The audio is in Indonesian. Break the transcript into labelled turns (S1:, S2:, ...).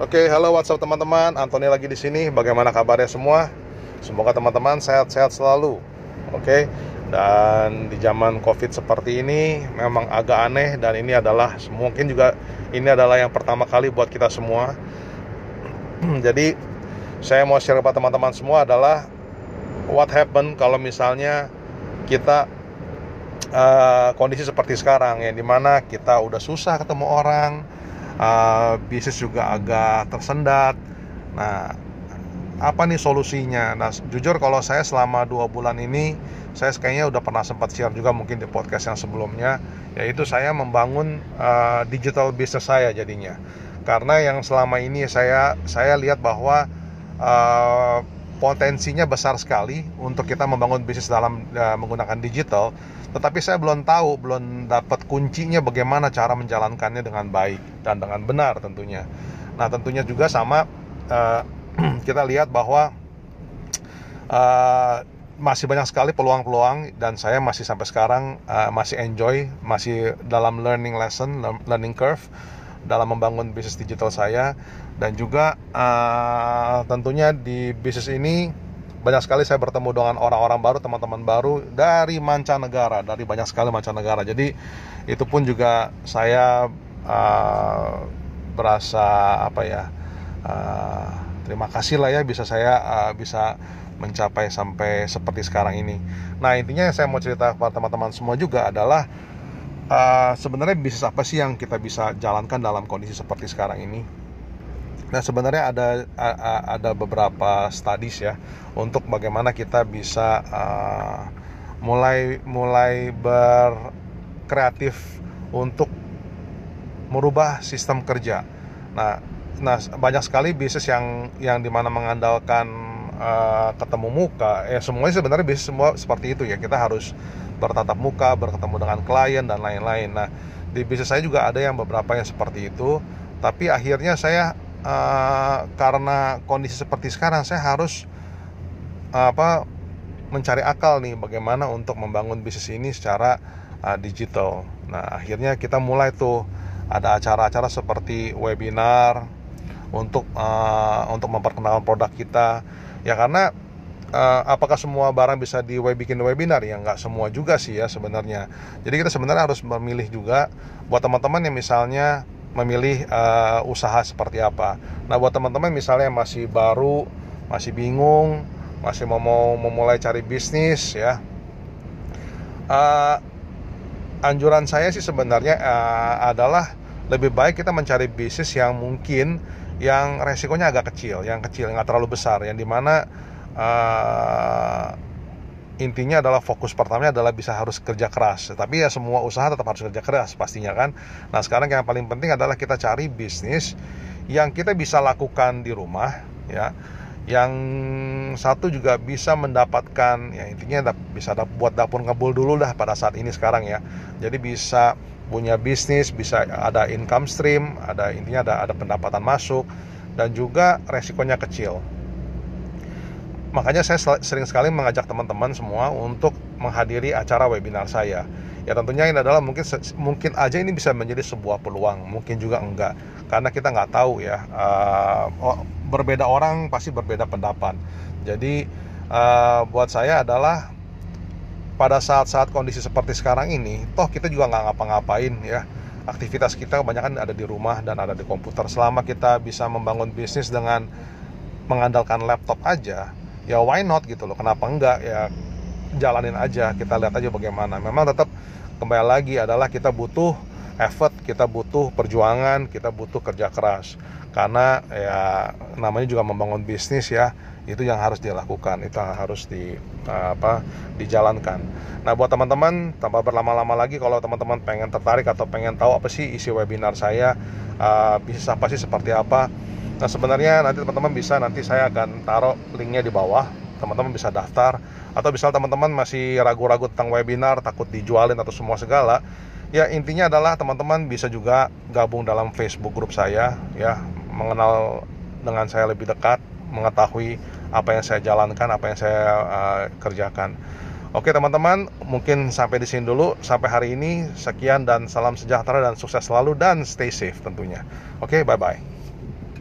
S1: Oke, halo WhatsApp teman-teman. Antoni lagi di sini. Bagaimana kabarnya semua? Semoga teman-teman sehat-sehat selalu. Oke. Dan di zaman Covid seperti ini memang agak aneh dan ini adalah mungkin juga ini adalah yang pertama kali buat kita semua. Jadi saya mau share kepada teman-teman semua adalah what happen kalau misalnya kita uh, kondisi seperti sekarang ya di mana kita udah susah ketemu orang uh, bisnis juga agak tersendat. Nah apa nih solusinya? Nah jujur kalau saya selama dua bulan ini saya kayaknya udah pernah sempat share juga mungkin di podcast yang sebelumnya yaitu saya membangun uh, digital business saya jadinya. Karena yang selama ini saya saya lihat bahwa uh, potensinya besar sekali untuk kita membangun bisnis dalam uh, menggunakan digital. Tetapi saya belum tahu belum dapat kuncinya bagaimana cara menjalankannya dengan baik dan dengan benar tentunya. Nah tentunya juga sama uh, kita lihat bahwa uh, masih banyak sekali peluang-peluang dan saya masih sampai sekarang uh, masih enjoy masih dalam learning lesson learning curve dalam membangun bisnis digital saya dan juga uh, tentunya di bisnis ini banyak sekali saya bertemu dengan orang-orang baru, teman-teman baru dari mancanegara, dari banyak sekali mancanegara. Jadi itu pun juga saya uh, berasa apa ya, uh, terima kasih lah ya bisa saya uh, bisa mencapai sampai seperti sekarang ini. Nah intinya yang saya mau cerita kepada teman-teman semua juga adalah uh, sebenarnya bisnis apa sih yang kita bisa jalankan dalam kondisi seperti sekarang ini? Nah sebenarnya ada ada beberapa studies ya untuk bagaimana kita bisa uh, mulai mulai berkreatif untuk merubah sistem kerja. Nah nah banyak sekali bisnis yang yang di mana mengandalkan uh, ketemu muka ya semuanya sebenarnya bisnis semua seperti itu ya kita harus bertatap muka, bertemu dengan klien dan lain-lain. Nah, di bisnis saya juga ada yang beberapa yang seperti itu, tapi akhirnya saya uh, karena kondisi seperti sekarang saya harus uh, apa mencari akal nih bagaimana untuk membangun bisnis ini secara uh, digital. Nah, akhirnya kita mulai tuh ada acara-acara seperti webinar untuk uh, untuk memperkenalkan produk kita. Ya karena uh, apakah semua barang bisa di web bikin webinar? Ya nggak semua juga sih ya sebenarnya. Jadi kita sebenarnya harus memilih juga buat teman-teman yang misalnya memilih uh, usaha seperti apa. Nah buat teman-teman misalnya yang masih baru masih bingung masih mau mau memulai cari bisnis ya. Uh, anjuran saya sih sebenarnya uh, adalah lebih baik kita mencari bisnis yang mungkin yang resikonya agak kecil, yang kecil, nggak terlalu besar, yang di mana uh, intinya adalah fokus pertamanya adalah bisa harus kerja keras. Tapi ya semua usaha tetap harus kerja keras pastinya kan. Nah sekarang yang paling penting adalah kita cari bisnis yang kita bisa lakukan di rumah ya. Yang satu juga bisa mendapatkan ya intinya bisa buat dapur ngebul dulu dah pada saat ini sekarang ya. Jadi bisa punya bisnis, bisa ada income stream, ada intinya ada ada pendapatan masuk dan juga resikonya kecil makanya saya sering sekali mengajak teman-teman semua untuk menghadiri acara webinar saya. Ya tentunya ini adalah mungkin mungkin aja ini bisa menjadi sebuah peluang, mungkin juga enggak, karena kita nggak tahu ya. Uh, berbeda orang pasti berbeda pendapat. Jadi uh, buat saya adalah pada saat-saat kondisi seperti sekarang ini, toh kita juga nggak ngapa-ngapain ya. Aktivitas kita kebanyakan ada di rumah dan ada di komputer. Selama kita bisa membangun bisnis dengan mengandalkan laptop aja, ya why not gitu loh. Kenapa enggak? Ya jalanin aja kita lihat aja bagaimana. Memang tetap kembali lagi adalah kita butuh effort kita butuh perjuangan kita butuh kerja keras. Karena ya namanya juga membangun bisnis ya itu yang harus dilakukan itu harus di apa dijalankan. Nah buat teman-teman tanpa berlama-lama lagi kalau teman-teman pengen tertarik atau pengen tahu apa sih isi webinar saya uh, bisnis apa sih seperti apa Nah sebenarnya nanti teman-teman bisa nanti saya akan taruh linknya di bawah. Teman-teman bisa daftar atau misal teman-teman masih ragu-ragu tentang webinar takut dijualin atau semua segala ya intinya adalah teman-teman bisa juga gabung dalam Facebook grup saya ya mengenal dengan saya lebih dekat mengetahui apa yang saya jalankan apa yang saya uh, kerjakan. Oke teman-teman mungkin sampai di sini dulu. Sampai hari ini sekian dan salam sejahtera dan sukses selalu dan stay safe tentunya. Oke bye bye